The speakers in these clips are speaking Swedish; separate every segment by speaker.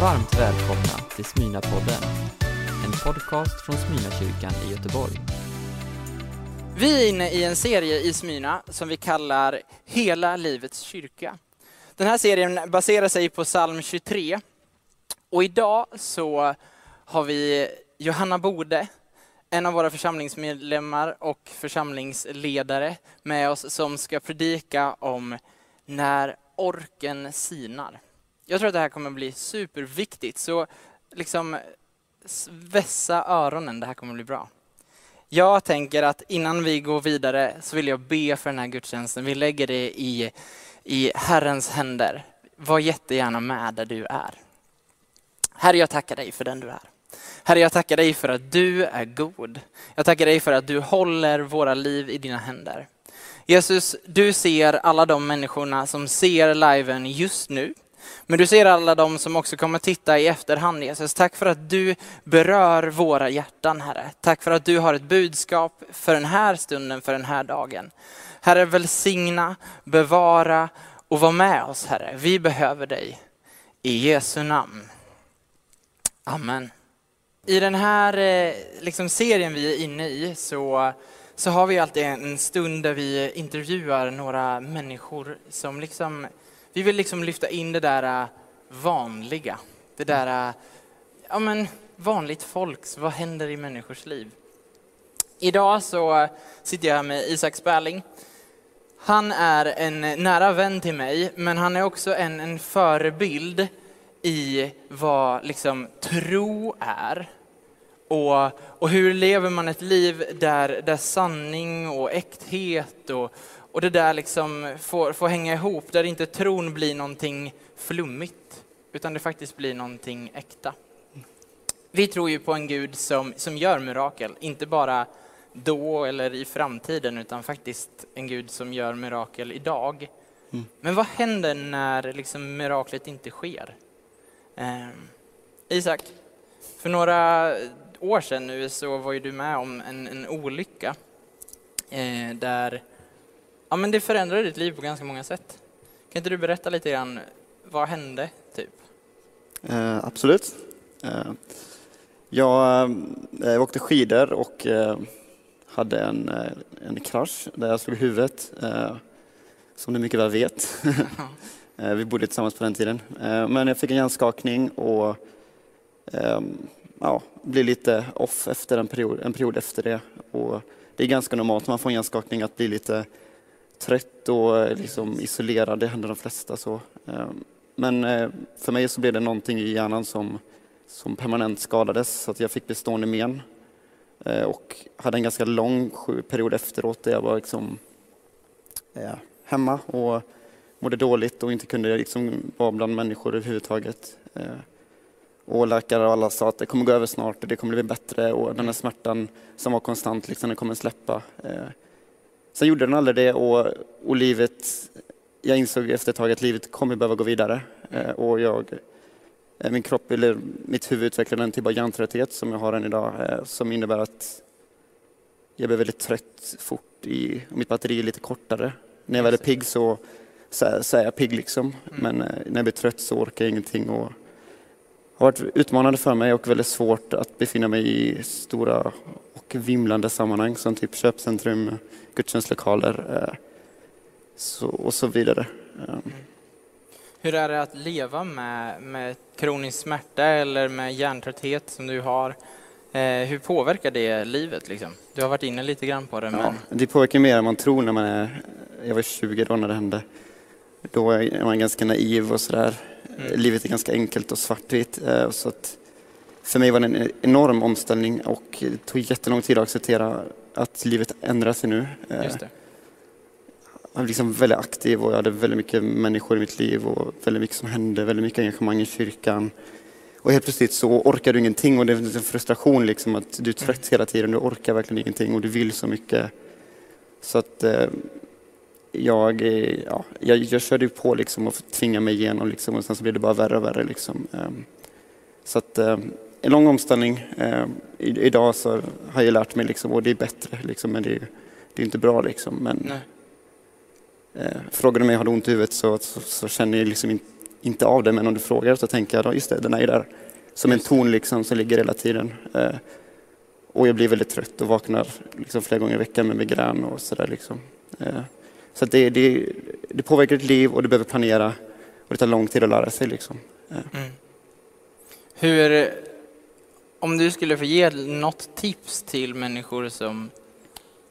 Speaker 1: Varmt välkomna till Smyna-podden, en podcast från Smyna-kyrkan i Göteborg.
Speaker 2: Vi är inne i en serie i Smyna som vi kallar Hela livets kyrka. Den här serien baserar sig på psalm 23. Och idag så har vi Johanna Bode, en av våra församlingsmedlemmar och församlingsledare med oss som ska predika om när orken sinar. Jag tror att det här kommer bli superviktigt, så liksom vässa öronen, det här kommer bli bra. Jag tänker att innan vi går vidare så vill jag be för den här gudstjänsten. Vi lägger det i, i Herrens händer. Var jättegärna med där du är. Herre, jag tackar dig för den du är. Herre, jag tackar dig för att du är god. Jag tackar dig för att du håller våra liv i dina händer. Jesus, du ser alla de människorna som ser liven just nu. Men du ser alla de som också kommer titta i efterhand Jesus. Tack för att du berör våra hjärtan Herre. Tack för att du har ett budskap för den här stunden, för den här dagen. Herre välsigna, bevara och var med oss Herre. Vi behöver dig. I Jesu namn. Amen. I den här eh, liksom, serien vi är inne i så, så har vi alltid en stund där vi intervjuar några människor som liksom vi vill liksom lyfta in det där äh, vanliga, det där, äh, ja men vanligt folks, vad händer i människors liv? Idag så äh, sitter jag här med Isak Sperling. Han är en nära vän till mig, men han är också en, en förebild i vad liksom tro är. Och, och hur lever man ett liv där, där sanning och äkthet och, och det där liksom får, får hänga ihop, där inte tron blir någonting flummigt, utan det faktiskt blir någonting äkta. Vi tror ju på en Gud som, som gör mirakel, inte bara då eller i framtiden, utan faktiskt en Gud som gör mirakel idag. Mm. Men vad händer när liksom miraklet inte sker? Eh, Isak, för några år sedan nu så var ju du med om en, en olycka eh, där Ja, men det förändrade ditt liv på ganska många sätt. Kan inte du berätta lite grann, vad hände? Typ?
Speaker 3: Eh, absolut. Eh, jag eh, åkte skidor och eh, hade en, eh, en krasch där jag slog huvudet, eh, som du mycket väl vet. Vi bodde tillsammans på den tiden. Men jag fick en hjärnskakning och ja, blev lite off efter en period, en period efter det. Och det är ganska normalt när man får en hjärnskakning att bli lite trött och eh, liksom isolerad, det händer de flesta så. Ehm, men eh, för mig så blev det någonting i hjärnan som, som permanent skadades så att jag fick bestående men. Eh, och hade en ganska lång period efteråt där jag var liksom, hemma och mådde dåligt och inte kunde liksom vara bland människor överhuvudtaget. Och läkare och alla sa att det kommer gå över snart och det kommer bli bättre och den här smärtan som var konstant, liksom, den kommer släppa. Sen gjorde den aldrig det och, och livet, jag insåg efter ett tag att livet kommer behöva gå vidare. Eh, och jag, eh, min kropp, eller mitt huvud utvecklade en typ av hjärntrötthet som jag har än idag, eh, som innebär att jag blir väldigt trött fort i, mitt batteri är lite kortare. När jag väl är pigg så, så, så är jag pigg liksom, mm. men när jag blir trött så orkar jag ingenting. Och, har varit utmanande för mig och väldigt svårt att befinna mig i stora och vimlande sammanhang som typ köpcentrum, gudstjänstlokaler eh, så, och så vidare. Mm.
Speaker 2: Hur är det att leva med, med kronisk smärta eller med hjärntrötthet som du har? Eh, hur påverkar det livet? Liksom? Du har varit inne lite grann på det. Ja,
Speaker 3: men... Det påverkar mer än man tror när man är, jag var 20 då när det hände. Då är man ganska naiv och sådär. Mm. Livet är ganska enkelt och svartvitt. Eh, så att för mig var det en enorm omställning och det tog jättelång tid att acceptera att livet ändrar sig nu. Eh, Just det. Jag var liksom väldigt aktiv och jag hade väldigt mycket människor i mitt liv och väldigt mycket som hände, väldigt mycket engagemang i kyrkan. Och helt plötsligt så orkar du ingenting och det är en frustration liksom att du är trött mm. hela tiden, du orkar verkligen ingenting och du vill så mycket. Så att eh, jag, ja, jag, jag körde på liksom och tvingade mig igenom liksom och sen så blev det bara värre och värre liksom. Ehm, så att en lång omställning. Eh, idag så har jag lärt mig liksom, och det är bättre, liksom, men det är, det är inte bra. Liksom, men, eh, frågar du mig, har du ont i huvudet så, så, så, känner jag liksom in, inte av det, men om du frågar så tänker jag, just det, den är ju där. Som en ton liksom som ligger hela tiden. Eh, och jag blir väldigt trött och vaknar liksom flera gånger i veckan med migrän och sådär. Liksom. Eh, så det, det, det påverkar ditt liv och du behöver planera och det tar lång tid att lära sig. Liksom.
Speaker 2: Mm. Hur, om du skulle få ge något tips till människor som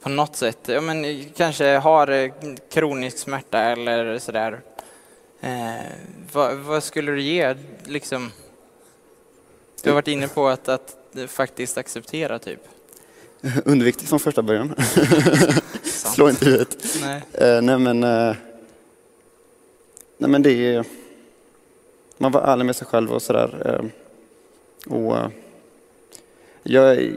Speaker 2: på något sätt, ja, men kanske har eh, kronisk smärta eller sådär. Eh, vad, vad, skulle du ge liksom? Du har varit inne på att, att faktiskt acceptera typ.
Speaker 3: Underviktig från första början. Slå inte huvudet. Nej. Eh, nej men, eh, nej men det är, man var ärlig med sig själv och sådär. Eh, och eh, jag,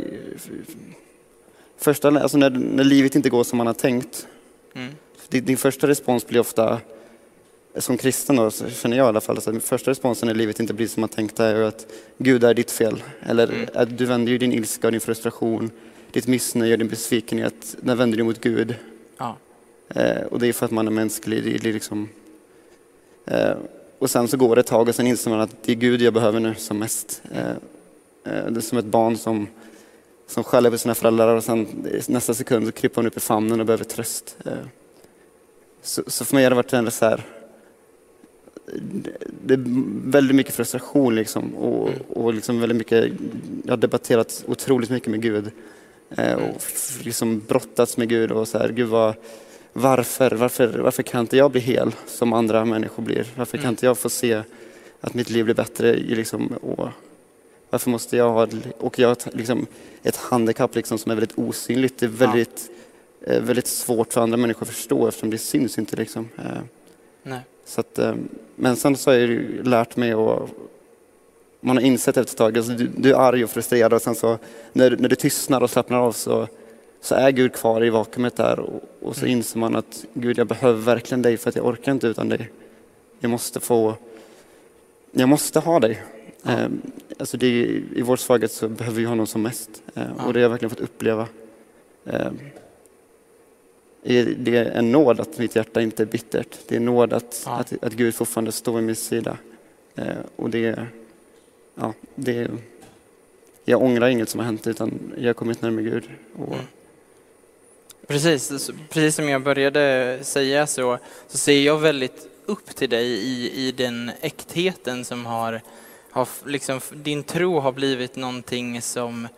Speaker 3: första, alltså när, när livet inte går som man har tänkt, mm. din, din första respons blir ofta som kristen då, så känner jag i alla fall, att första responsen när livet inte blir som man tänkte är att Gud är ditt fel. Eller mm. att du vänder ju din ilska och din frustration, ditt missnöje och din besvikenhet, den vänder du mot Gud. Ja. Eh, och det är för att man är mänsklig. Det är liksom, eh, och sen så går det ett tag och sen inser man att det är Gud jag behöver nu som mest. Eh, eh det är som ett barn som, som skäller på sina föräldrar och sen nästa sekund så kryper man upp i famnen och behöver tröst. Eh, så, så, för mig har det varit en så här, det är väldigt mycket frustration liksom och, och liksom väldigt mycket, jag har debatterat otroligt mycket med Gud och liksom brottats med Gud och så här, Gud vad, varför, varför, varför kan inte jag bli hel som andra människor blir? Varför kan mm. inte jag få se att mitt liv blir bättre? Liksom, och varför måste jag ha, och jag har liksom ett handikapp liksom som är väldigt osynligt, det är väldigt, ja. Eh, väldigt svårt för andra människor att förstå eftersom det syns inte liksom. Eh, Nej. Så att, eh, men sen så har jag lärt mig att man har insett efter ett tag, alltså du, du, är arg och frustrerad och sen så när, när du tystnar och slappnar av så, så är Gud kvar i vakuumet där och, och så mm. inser man att Gud jag behöver verkligen dig för att jag orkar inte utan dig. Jag måste få, jag måste ha dig. Ja. Eh, alltså det, I vår svaghet så behöver vi honom som mest eh, ja. och det har jag verkligen fått uppleva. Eh, det är en nåd att mitt hjärta inte är bittert. Det är nåd att, ja. att, att Gud fortfarande står vid min sida. Eh, och det, ja, det, jag ångrar inget som har hänt utan jag har kommit närmare Gud. Och... Mm.
Speaker 2: Precis, precis som jag började säga så, så ser jag väldigt upp till dig i, i den äktheten som har, har liksom, din tro har blivit någonting som,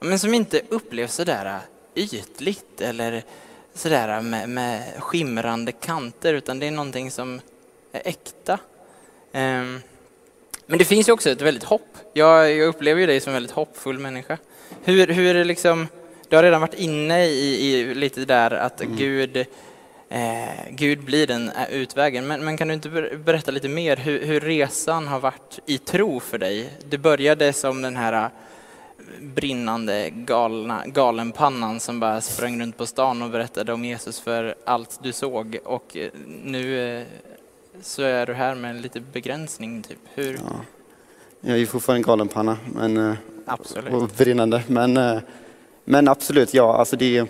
Speaker 2: men som inte upplevs sådär ytligt eller sådär med, med skimrande kanter, utan det är någonting som är äkta. Um, men det finns ju också ett väldigt hopp. Jag, jag upplever ju dig som en väldigt hoppfull människa. Hur, hur är det liksom, du har redan varit inne i, i lite där att mm. Gud, eh, Gud blir den utvägen. Men, men, kan du inte berätta lite mer hur, hur resan har varit i tro för dig? Det började som den här brinnande galna, galenpannan som bara sprang runt på stan och berättade om Jesus för allt du såg och eh, nu eh, så är du här med en liten begränsning. Typ. Hur? Ja.
Speaker 3: Jag är fortfarande galenpanna men, eh,
Speaker 2: absolut.
Speaker 3: och brinnande. Men, men absolut, ja. Alltså det,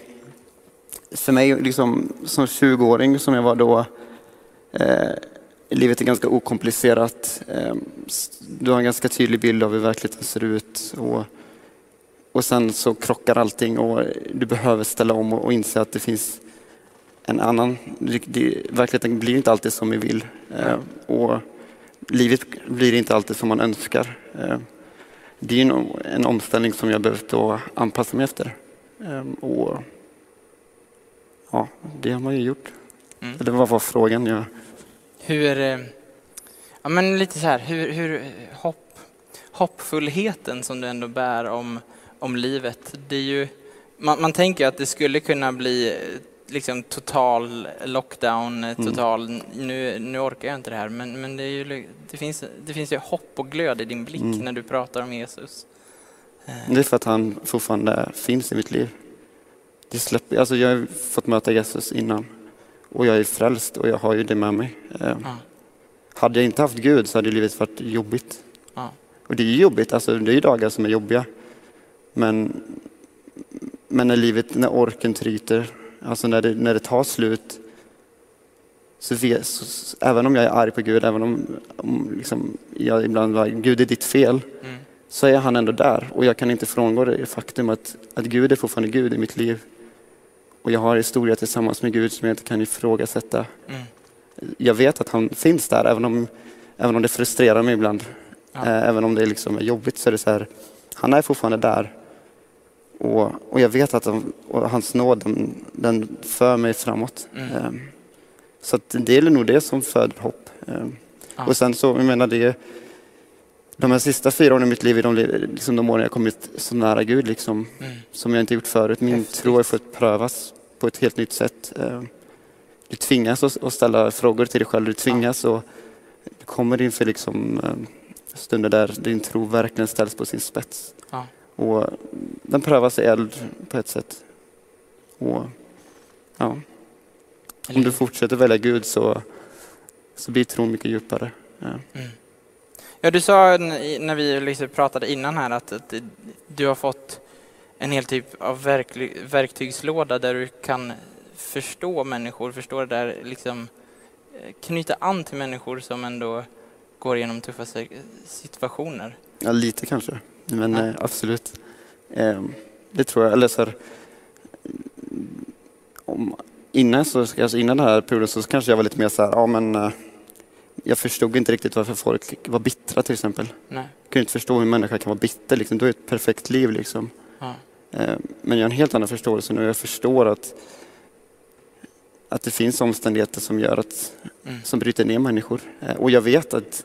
Speaker 3: för mig liksom, som 20-åring som jag var då, eh, livet är ganska okomplicerat. Eh, du har en ganska tydlig bild av hur verkligheten ser ut. Och, och sen så krockar allting och du behöver ställa om och, inse att det finns en annan, det, verkligheten blir inte alltid som vi vill. Eh, och livet blir inte alltid som man önskar. Eh, det är en, en omställning som jag behövt anpassa mig efter. Eh, och ja, det har man ju gjort. Mm. Det var, var frågan. Ja.
Speaker 2: Hur, eh, ja men lite så här, hur, hur hopp, hoppfullheten som du ändå bär om om livet. Det är ju, man, man tänker att det skulle kunna bli liksom total lockdown, mm. total, mm. nu, nu orkar jag inte det här, men, men det, är ju, det, finns, det finns ju hopp och glöd i din blick mm. när du pratar om Jesus.
Speaker 3: Det är för att han fortfarande finns i mitt liv. Det släpper, alltså jag har fått möta Jesus innan och jag är frälst och jag har ju det med mig. Ja. Hade jag inte haft Gud så hade livet varit jobbigt. Och det är jobbigt, alltså det är dagar som är jobbiga. Men, men när livet, när orken tryter, alltså när det, när det tar slut, så, vet, så även om jag är arg på Gud, även om, om liksom, jag ibland var Gud är ditt fel,
Speaker 2: Mm.
Speaker 3: så är han ändå där och jag kan inte frångå det faktum att, att Gud är fortfarande Gud i mitt liv. Och jag har historia tillsammans med Gud som jag inte kan ifrågasätta.
Speaker 2: Mm.
Speaker 3: Jag vet att han finns där, även om, även om det frustrerar mig ibland.
Speaker 2: Ja.
Speaker 3: Eh, Även om det liksom är jobbigt så är det så här, han är fortfarande där. Och, och jag vet att och hans nåd, den, den för mig framåt.
Speaker 2: Mm.
Speaker 3: Eh, Så det är nog det som föder hopp.
Speaker 2: Ja.
Speaker 3: Och sen så, jag menar det, de här sista fyra åren i mitt liv är de, liksom de åren jag kommit så nära Gud liksom,
Speaker 2: Mm.
Speaker 3: som jag inte gjort förut. Min
Speaker 2: Häftigt.
Speaker 3: tro har fått prövas på ett helt nytt sätt. Eh, Du tvingas att ställa frågor till dig själv, du tvingas och du kommer inför liksom stunder där din tro verkligen ställs på sin spets.
Speaker 2: Ja.
Speaker 3: Och den prövas i eld på ett sätt. Och ja, om du fortsätter välja Gud så, så blir tron mycket djupare. Ja.
Speaker 2: Mm. Ja, du sa när vi liksom pratade innan här att, att du har fått en hel typ av verklig, verktygslåda där du kan förstå människor, förstå det där, liksom eh, knyta an till människor som ändå går igenom tuffa si- situationer.
Speaker 3: Ja, lite kanske, men
Speaker 2: Ja.
Speaker 3: eh, absolut. Eh, det tror jag. Eller så här, om, innan, så, alltså innan den här perioden så kanske jag var lite mer så här, ja men eh, jag förstod inte riktigt varför folk var bittra till exempel.
Speaker 2: Nej.
Speaker 3: Jag kunde inte förstå hur en människa kan vara bitter, liksom. du har ett perfekt liv liksom.
Speaker 2: Ja.
Speaker 3: Men jag har en helt annan förståelse nu. Jag förstår att, att det finns omständigheter som gör att,
Speaker 2: Mm.
Speaker 3: som bryter ner människor. Och jag vet att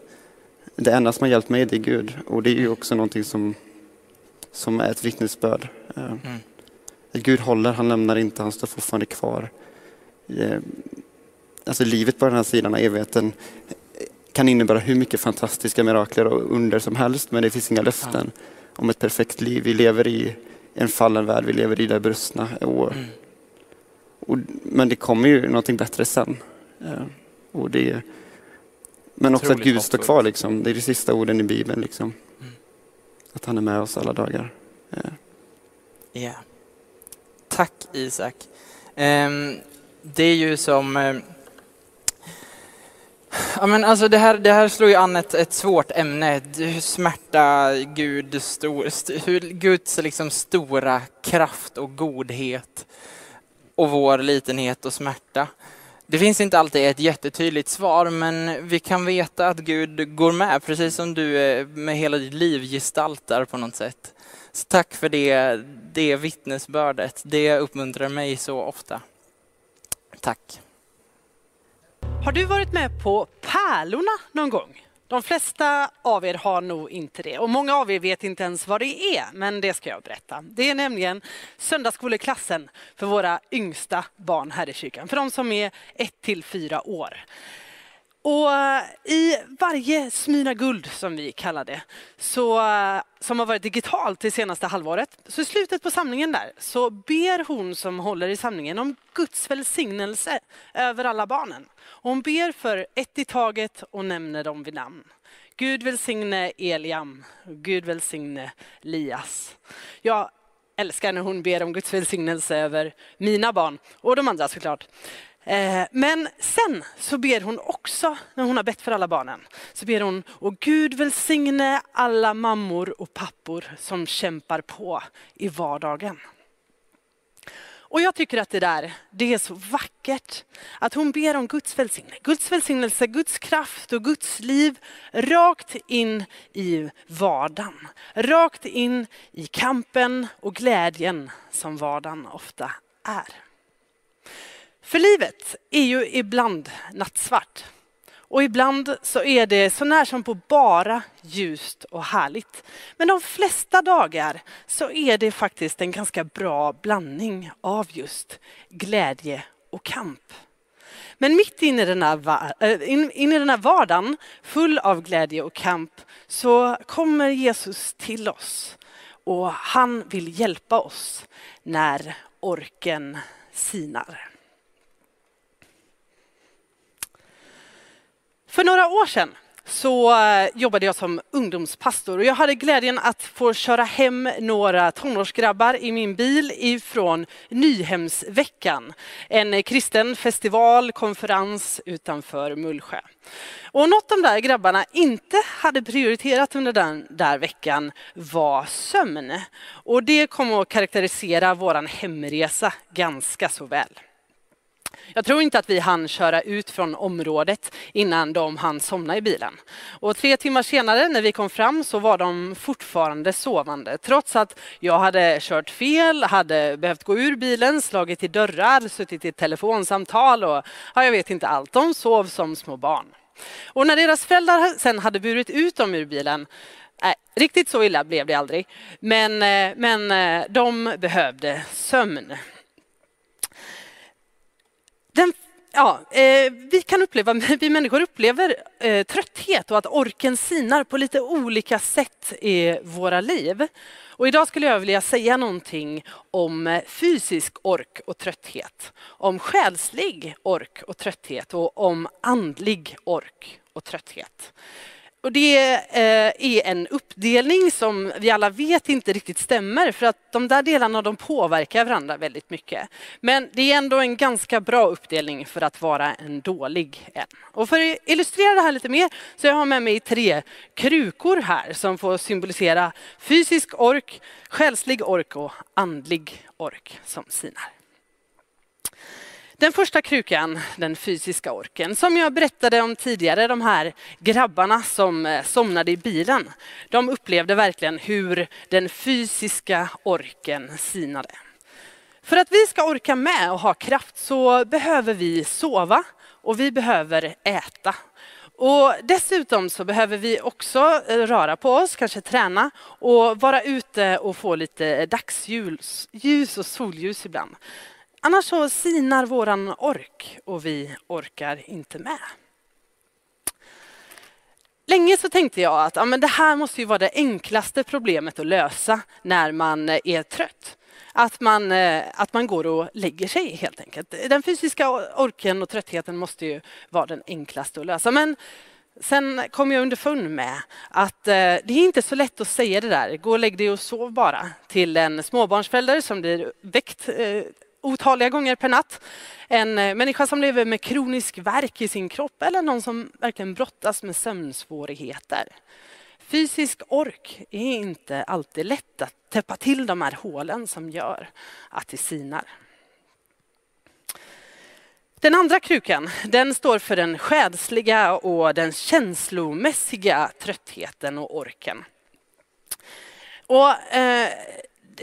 Speaker 3: det enda som har hjälpt mig det är Gud. Och det är ju också någonting som, som är ett vittnesbörd. Eh,
Speaker 2: Mm.
Speaker 3: Gud håller, han lämnar inte, han står fortfarande kvar. Eh, Alltså livet på den här sidan av evigheten kan innebära hur mycket fantastiska mirakler och under som helst, men det finns inga löften om ett perfekt liv. Vi lever i en fallen värld, vi lever i det brustna. Och,
Speaker 2: Mm.
Speaker 3: och, men det kommer ju någonting bättre sen. Eh, Och det, men också att Gud står kvar, liksom. det är de sista orden i Bibeln. Liksom.
Speaker 2: Mm.
Speaker 3: Att han är med oss alla dagar.
Speaker 2: Ja. Tack Isak. Ehm, det är ju som... ehm, ja, men alltså det, här, det här slår ju an ett, ett svårt ämne. Smärta, Gud, stor, st, hur Guds liksom stora kraft och godhet och vår litenhet och smärta. Det finns inte alltid ett jättetydligt svar, men vi kan veta att Gud går med, precis som du eh, med hela ditt liv gestaltar på något sätt. Så tack för det, det vittnesbördet. Det uppmuntrar mig så ofta. Tack.
Speaker 4: Har du varit med på Pärlorna någon gång? De flesta av er har nog inte det och många av er vet inte ens vad det är, men det ska jag berätta. Det är nämligen söndagsskoleklassen för våra yngsta barn här i kyrkan, för de som är 1 till 4 år. Och eh, i varje Smyna Guld, som vi kallar det, så, eh, som har varit digitalt det senaste halvåret, så i slutet på samlingen där så ber hon som håller i samlingen om Guds välsignelse över alla barnen. Och hon ber för ett i taget och nämner dem vid namn. Gud välsigne Eliam, Gud välsigne Lias. Jag älskar när hon ber om Guds välsignelse över mina barn och de andra såklart. Eh, men sen så ber hon också, när hon har bett för alla barnen, så ber hon, och Gud välsigne alla mammor och pappor som kämpar på i vardagen. Och jag tycker att det där, det är så vackert. Att hon ber om Guds välsignelse, Guds välsignelse, Guds kraft och Guds liv rakt in i vardagen. Rakt in i kampen och glädjen som vardagen ofta är. För livet är ju ibland nattsvart. Och ibland så är det så när som på bara ljust och härligt. Men de flesta dagar så är det faktiskt en ganska bra blandning av just glädje och kamp. Men mitt inne i den här, äh, in, in i den här vardagen full av glädje och kamp så kommer Jesus till oss och han vill hjälpa oss när orken sinar. För några år sedan så eh, jobbade jag som ungdomspastor och jag hade glädjen att få köra hem några tonårsgrabbar i min bil ifrån Nyhemsveckan. En kristen festival, konferens utanför Mullsjö. Och något de där grabbarna inte hade prioriterat under den där veckan var sömn. Och det kom att karaktärisera våran hemresa ganska så väl. Jag tror inte att vi hann köra ut från området innan de hann somna i bilen. Och tre timmar senare när vi kom fram så var de fortfarande sovande trots att jag hade kört fel, hade behövt gå ur bilen, slagit i dörrar, suttit i telefonsamtal och ja, jag vet inte allt. De sov som små barn. Och när deras föräldrar sen hade burit ut dem ur bilen Nej, riktigt så illa blev det aldrig. Men, eh, men eh, de behövde sömn. Den, ja, eh, vi, kan uppleva, vi människor upplever eh, trötthet och att orken sinar på lite olika sätt i våra liv. Och idag skulle jag vilja säga någonting om eh, fysisk ork och trötthet, om själslig ork och trötthet och om andlig ork och trötthet. Och det eh, är en uppdelning som vi alla vet inte riktigt stämmer för att de där delarna de påverkar varandra väldigt mycket. Men det är ändå en ganska bra uppdelning för att vara en dålig en. Och för att illustrera det här lite mer så jag har med mig tre krukor här som får symbolisera fysisk ork, själslig ork och andlig ork som sinar. Den första krukan, den fysiska orken, som jag berättade om tidigare, de här grabbarna som eh, somnade i bilen. De upplevde verkligen hur den fysiska orken sinade. För att vi ska orka med och ha kraft så behöver vi sova och vi behöver äta. Och dessutom så behöver vi också eh, röra på oss, kanske träna och vara ute och få lite dagsljus och solljus ibland. Annars så sinar våran ork och vi orkar inte med. Länge så tänkte jag att ja, men det här måste ju vara det enklaste problemet att lösa när man eh, är trött. Att man, eh, att man går och lägger sig helt enkelt. Den fysiska orken och tröttheten måste ju vara den enklaste att lösa. Men sen kom jag underfund med att eh, det är inte så lätt att säga det där. Gå och lägg dig och sov bara till en småbarnsförälder som blir väckt otaliga gånger per natt. En eh, människa som lever med kronisk värk i sin kropp eller någon som verkligen brottas med sömnsvårigheter. Fysisk ork är inte alltid lätt att täppa till de här hålen som gör att det sinar. Den andra krukan den står för den själsliga och den känslomässiga tröttheten och orken. Och, eh,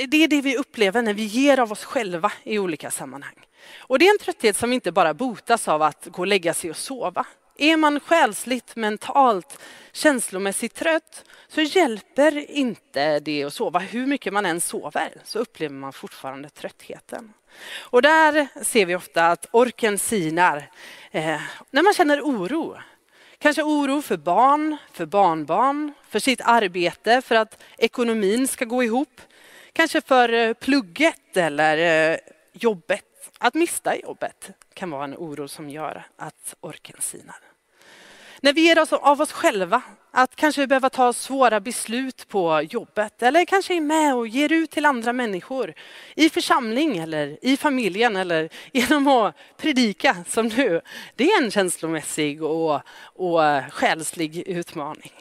Speaker 4: det är det vi upplever när vi ger av oss själva i olika sammanhang. Och det är en trötthet som inte bara botas av att gå och lägga sig och sova. Är man själsligt, mentalt, känslomässigt trött så hjälper inte det att sova. Hur mycket man än sover så upplever man fortfarande tröttheten. Och där ser vi ofta att orken sinar eh, när man känner oro. Kanske oro för barn, för barnbarn, för sitt arbete, för att ekonomin ska gå ihop. Kanske för eh, plugget eller eh, jobbet. Att mista jobbet kan vara en oro som gör att orken sinar. När vi ger oss av oss själva, att kanske behöva ta svåra beslut på jobbet eller kanske är med och ger ut till andra människor i församling eller i familjen eller genom att predika som nu. Det är en känslomässig och, och eh, själslig utmaning.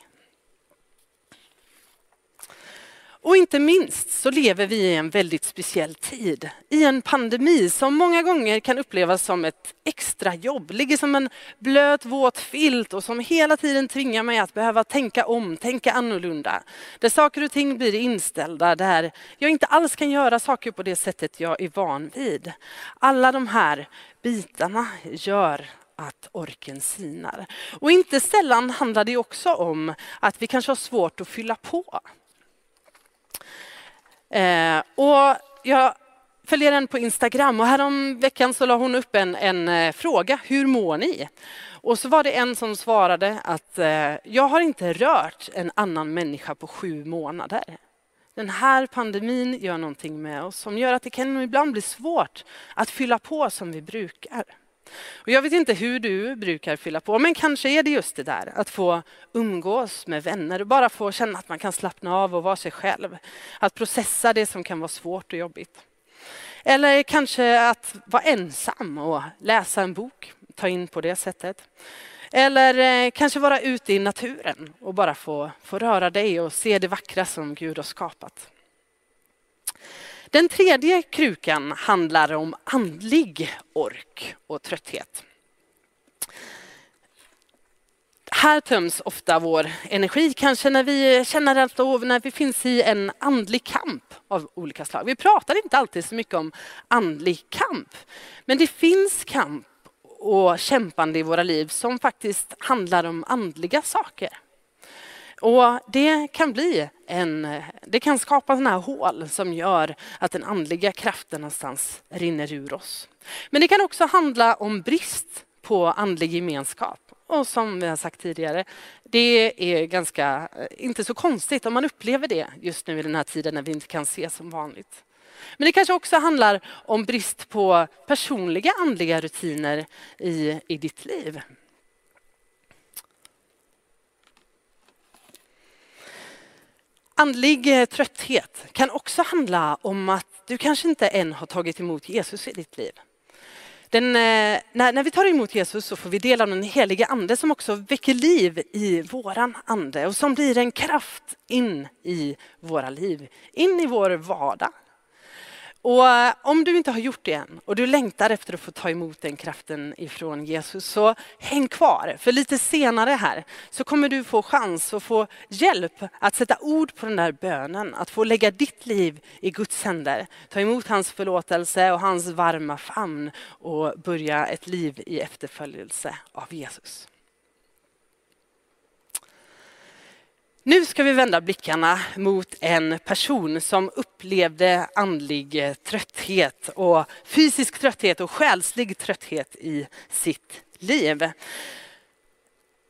Speaker 4: Och inte minst så lever vi i en väldigt speciell tid. I en pandemi som många gånger kan upplevas som ett extrajobb. Ligger som en blöt våt filt och som hela tiden tvingar mig att behöva tänka om, tänka annorlunda. Där saker och ting blir inställda, där jag inte alls kan göra saker på det sättet jag är van vid. Alla de här bitarna gör att orken sinar. Och inte sällan handlar det också om att vi kanske har svårt att fylla på. Eh, och jag följer henne på Instagram och härom veckan så la hon upp en, en eh, fråga. Hur mår ni? Och så var det en som svarade att eh, jag har inte rört en annan människa på sju månader. Den här pandemin gör någonting med oss som gör att det kan ibland bli svårt att fylla på som vi brukar. Och jag vet inte hur du brukar fylla på, men kanske är det just det där att få umgås med vänner och bara få känna att man kan slappna av och vara sig själv. Att processa det som kan vara svårt och jobbigt. Eller kanske att vara ensam och läsa en bok, ta in på det sättet. Eller eh, kanske vara ute i naturen och bara få, få röra dig och se det vackra som Gud har skapat. Den tredje krukan handlar om andlig ork och trötthet. Här töms ofta vår energi, kanske när vi känner att när vi finns i en andlig kamp av olika slag. Vi pratar inte alltid så mycket om andlig kamp, men det finns kamp och kämpande i våra liv som faktiskt handlar om andliga saker. Och det kan bli en, det kan skapa sådana här hål som gör att den andliga kraften någonstans rinner ur oss. Men det kan också handla om brist på andlig gemenskap. Och som vi har sagt tidigare, det är ganska, inte så konstigt om man upplever det just nu i den här tiden när vi inte kan se som vanligt. Men det kanske också handlar om brist på personliga andliga rutiner i, i ditt liv. Andlig eh, trötthet kan också handla om att du kanske inte än har tagit emot Jesus i ditt liv. Den, eh, när, när, vi tar emot Jesus så får vi del av den helige ande som också väcker liv i våran ande och som blir en kraft in i våra liv, in i vår vardag. Och eh, om du inte har gjort det än och du längtar efter att få ta emot den kraften ifrån Jesus så häng kvar. För lite senare här så kommer du få chans att få hjälp att sätta ord på den där bönen. Att få lägga ditt liv i Guds händer. Ta emot hans förlåtelse och hans varma famn och börja ett liv i efterföljelse av Jesus. Nu ska vi vända blickarna mot en person som upplevde andlig trötthet och fysisk trötthet och själslig trötthet i sitt liv.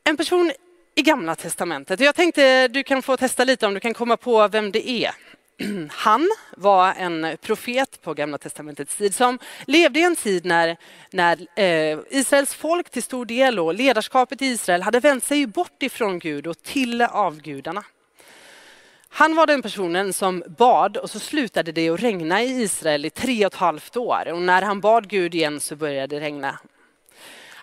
Speaker 4: En person i Gamla Testamentet. Jag tänkte du kan få testa lite om du kan komma på vem det är. Han var en profet på Gamla testamentets tid som levde i en tid när, när eh, Israels folk till stor del och ledarskapet i Israel hade vänt sig bort ifrån Gud och till avgudarna. Han var den personen som bad och så slutade det att regna i Israel i tre och ett halvt år och när han bad Gud igen så började det regna.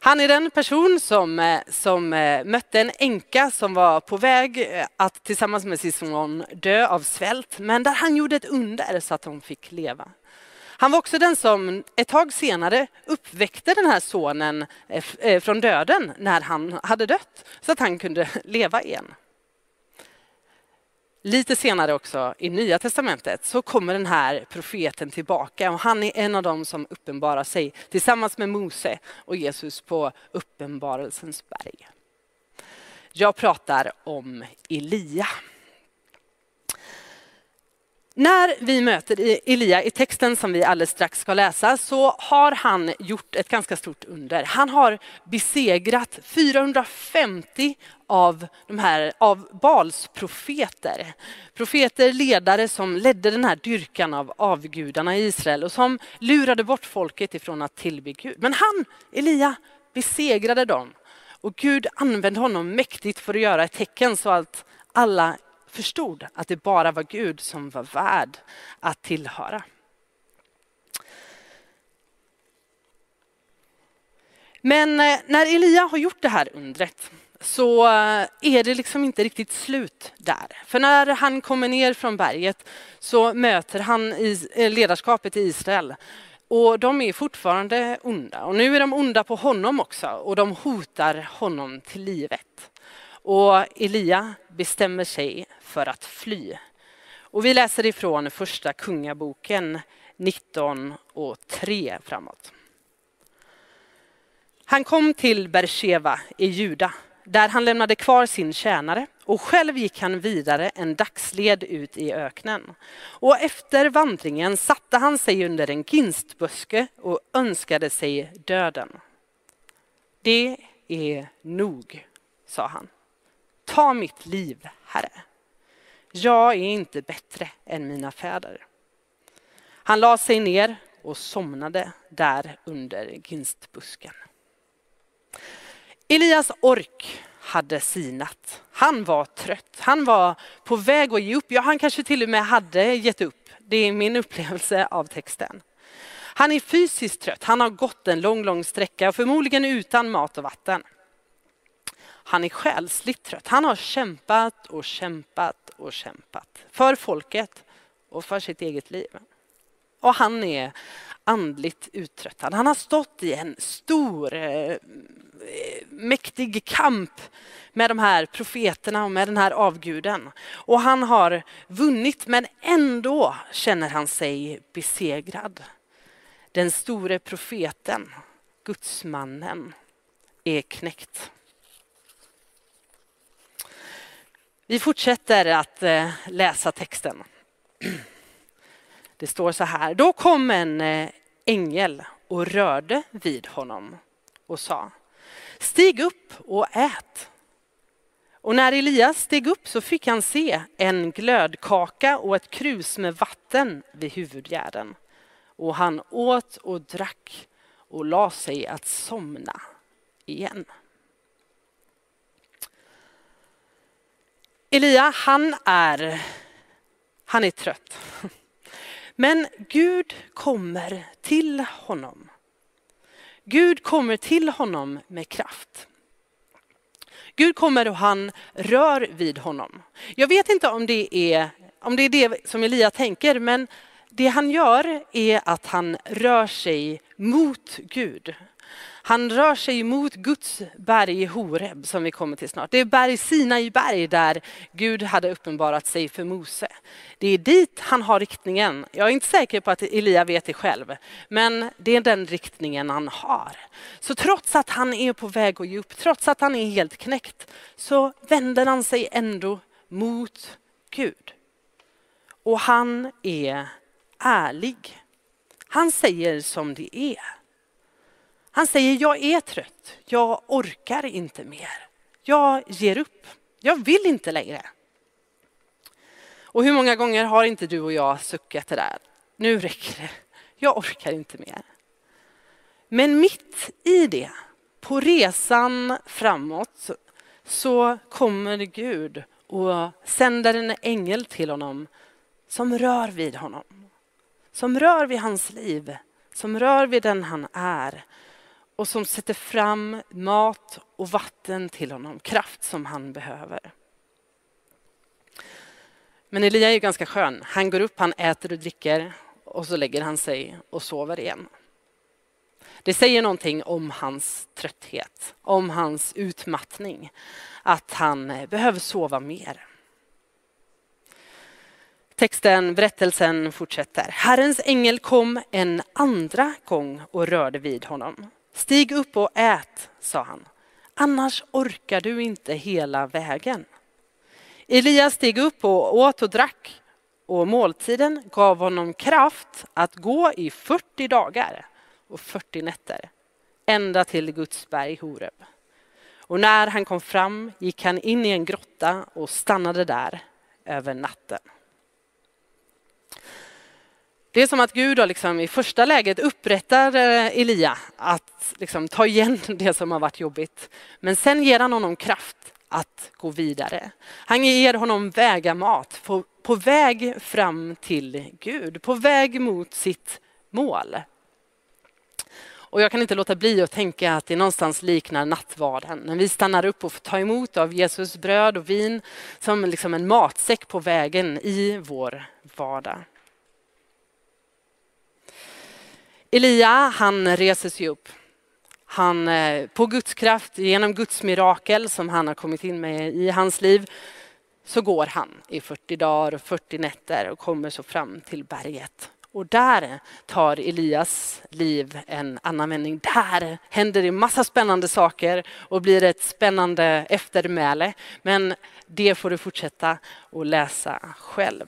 Speaker 4: Han är den person som, eh, som eh, mötte en änka som var på väg eh, att tillsammans med sin son dö av svält, men där han gjorde ett under så att hon fick leva. Han var också den som ett tag senare uppväckte den här sonen från döden när han hade dött, så att han kunde leva igen. Lite senare också i Nya Testamentet så kommer den här profeten tillbaka och han är en av dem som uppenbarar sig tillsammans med Mose och Jesus på uppenbarelsens berg. Jag pratar om Elia. När vi möter Elia i texten som vi alldeles strax ska läsa så har han gjort ett ganska stort under. Han har besegrat 450 av de här av Bals profeter. Profeter, ledare som ledde den här dyrkan av avgudarna i Israel och som lurade bort folket ifrån att tillbe Gud. Men han, Elia, besegrade dem och Gud använde honom mäktigt för att göra ett tecken så att alla förstod att det bara var Gud som var värd att tillhöra. Men eh, när Elia har gjort det här undret så eh, är det liksom inte riktigt slut där. För när han kommer ner från berget så möter han eh, ledarskapet i Israel. Och de är fortfarande onda. Och nu är de onda på honom också och de hotar honom till livet. Och Elia bestämmer sig för att fly. Och vi läser ifrån första kungaboken 19 och 3 framåt. Han kom till Bersheva i Juda där han lämnade kvar sin tjänare och själv gick han vidare en dagsled ut i öknen. Och efter vandringen satte han sig under en ginstbuske och önskade sig döden. Det är nog, sa han. Ta mitt liv, Herre. Jag är inte bättre än mina fäder. Han la sig ner och somnade där under ginstbusken. Elias ork hade sinat. Han var trött. Han var på väg att ge upp. Ja, han kanske till och med hade gett upp. Det är min upplevelse av texten. Han är fysiskt trött. Han har gått en lång, lång sträcka, förmodligen utan mat och vatten. Han är själsligt trött. Han har kämpat och kämpat och kämpat för folket och för sitt eget liv. Och han är andligt uttröttad. Han har stått i en stor, eh, mäktig kamp med de här profeterna och med den här avguden. Och han har vunnit men ändå känner han sig besegrad. Den store profeten, gudsmannen, är knäckt. Vi fortsätter att eh, läsa texten. Det står så här. Då kom en eh, ängel och rörde vid honom och sa Stig upp och ät. Och när Elias steg upp så fick han se en glödkaka och ett krus med vatten vid huvudgärden. Och han åt och drack och la sig att somna igen. Elia, han är, han är trött. Men Gud kommer till honom. Gud kommer till honom med kraft. Gud kommer och han rör vid honom. Jag vet inte om det är, om det, är det som Elia tänker, men det han gör är att han rör sig mot Gud. Han rör sig mot Guds berg Horeb som vi kommer till snart. Det är berg Sinai berg där Gud hade uppenbarat sig för Mose. Det är dit han har riktningen. Jag är inte säker på att Elia vet det själv, men det är den riktningen han har. Så trots att han är på väg att ge upp, trots att han är helt knäckt, så vänder han sig ändå mot Gud. Och han är ärlig. Han säger som det är. Han säger, jag är trött, jag orkar inte mer. Jag ger upp, jag vill inte längre. Och hur många gånger har inte du och jag suckat det där? Nu räcker det, jag orkar inte mer. Men mitt i det, på resan framåt, så kommer Gud och sänder en ängel till honom som rör vid honom. Som rör vid hans liv, som rör vid den han är och som sätter fram mat och vatten till honom, kraft som han behöver. Men Elia är ju ganska skön. Han går upp, han äter och dricker och så lägger han sig och sover igen. Det säger någonting om hans trötthet, om hans utmattning, att han behöver sova mer. Texten, berättelsen fortsätter. Herrens ängel kom en andra gång och rörde vid honom. Stig upp och ät, sa han. Annars orkar du inte hela vägen. Elias steg upp och åt och drack och måltiden gav honom kraft att gå i 40 dagar och 40 nätter ända till Guds berg Horeb. Och när han kom fram gick han in i en grotta och stannade där över natten. Det är som att Gud liksom i första läget upprättar eh, Elia att liksom ta igen det som har varit jobbigt. Men sen ger han honom kraft att gå vidare. Han ger honom vägamat på, på väg fram till Gud, på väg mot sitt mål. Och jag kan inte låta bli att tänka att det någonstans liknar nattvarden. När vi stannar upp och får ta emot av Jesus bröd och vin som liksom en matsäck på vägen i vår vardag. Elia, han reser sig upp. Han, eh, på Guds kraft, genom Guds mirakel som han har kommit in med i hans liv, så går han i 40 dagar och 40 nätter och kommer så fram till berget. Och där tar Elias liv en annan vändning. Där händer det massa spännande saker och blir ett spännande eftermäle. Men det får du fortsätta att läsa själv.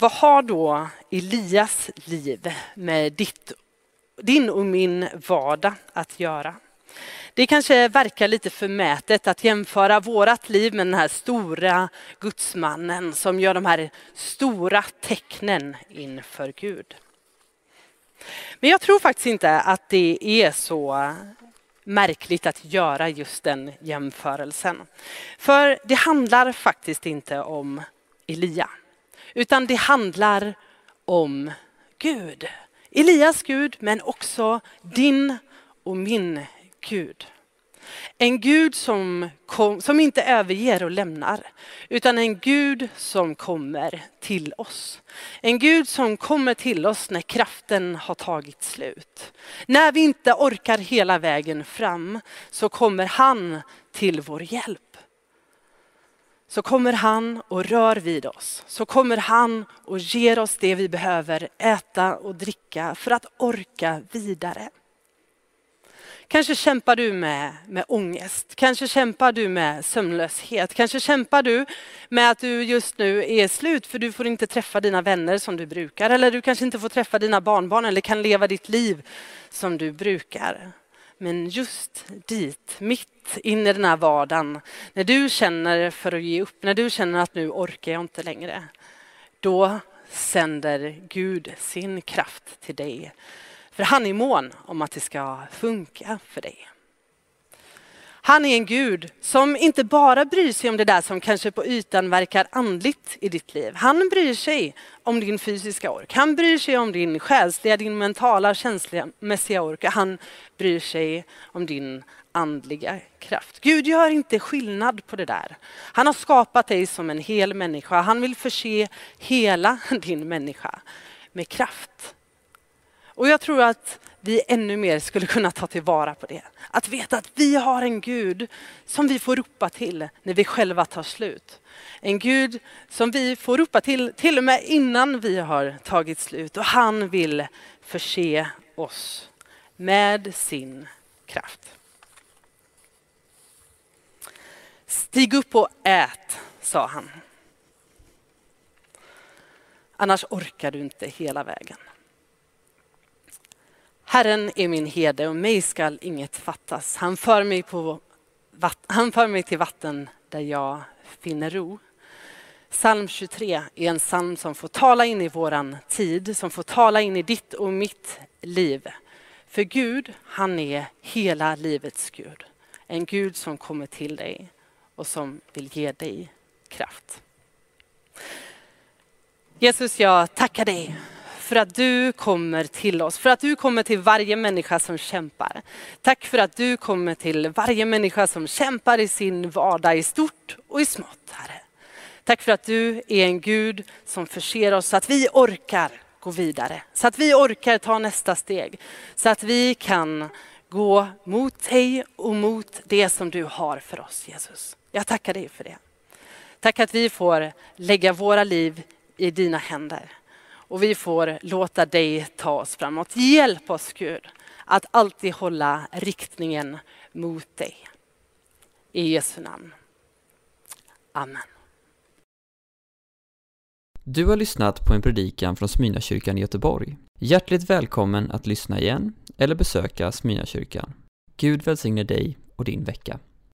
Speaker 4: Vad har då Elias liv med ditt, din och min vardag att göra? Det kanske verkar lite förmätet att jämföra vårat liv med den här stora gudsmannen som gör de här stora tecknen inför Gud. Men jag tror faktiskt inte att det är så märkligt att göra just den jämförelsen. För det handlar faktiskt inte om Elia, utan det handlar om Gud. Elias Gud, men också din och min Gud. En Gud som, kom, som inte överger och lämnar, utan en Gud som kommer till oss. En Gud som kommer till oss när kraften har tagit slut. När vi inte orkar hela vägen fram så kommer han till vår hjälp. Så kommer han och rör vid oss. Så kommer han och ger oss det vi behöver äta och dricka för att orka vidare. Kanske kämpar du med, med ångest, kanske kämpar du med sömnlöshet, kanske kämpar du med att du just nu är slut för du får inte träffa dina vänner som du brukar eller du kanske inte får träffa dina barnbarn eller kan leva ditt liv som du brukar. Men just dit, mitt in i den här vardagen, när du känner för att ge upp, när du känner att nu orkar jag inte längre, då sänder Gud sin kraft till dig för han är mån om att det ska funka för dig. Han är en Gud som inte bara bryr sig om det där som kanske på ytan verkar andligt i ditt liv. Han bryr sig om din fysiska ork. Han bryr sig om din själsliga, din mentala, känslomässiga ork. Han bryr sig om din andliga kraft. Gud gör inte skillnad på det där. Han har skapat dig som en hel människa. Han vill förse hela din människa med kraft. Och jag tror att vi ännu mer skulle kunna ta tillvara på det. Att veta att vi har en Gud som vi får ropa till när vi själva tar slut. En Gud som vi får ropa till till och med innan vi har tagit slut och han vill förse oss med sin kraft. Stig upp och ät, sa han. Annars orkar du inte hela vägen. Herren är min herde och mig skall inget fattas. Han för mig, på, han för mig till vatten där jag finner ro. Psalm 23 är en psalm som får tala in i våran tid, som får tala in i ditt och mitt liv. För Gud, han är hela livets Gud. En Gud som kommer till dig och som vill ge dig kraft. Jesus, jag tackar dig för att du kommer till oss, för att du kommer till varje människa som kämpar. Tack för att du kommer till varje människa som kämpar i sin vardag i stort och i smått, Herre. Tack för att du är en Gud som förser oss så att vi orkar gå vidare, så att vi orkar ta nästa steg, så att vi kan gå mot dig och mot det som du har för oss, Jesus. Jag tackar dig för det. Tack att vi får lägga våra liv i dina händer och vi får låta dig ta oss framåt. Hjälp oss Gud att alltid hålla riktningen mot dig. I Jesu namn. Amen.
Speaker 1: Du har lyssnat på en predikan från Smyrnakyrkan i Göteborg. Hjärtligt välkommen att lyssna igen eller besöka Smyrnakyrkan. Gud välsigne dig och din vecka.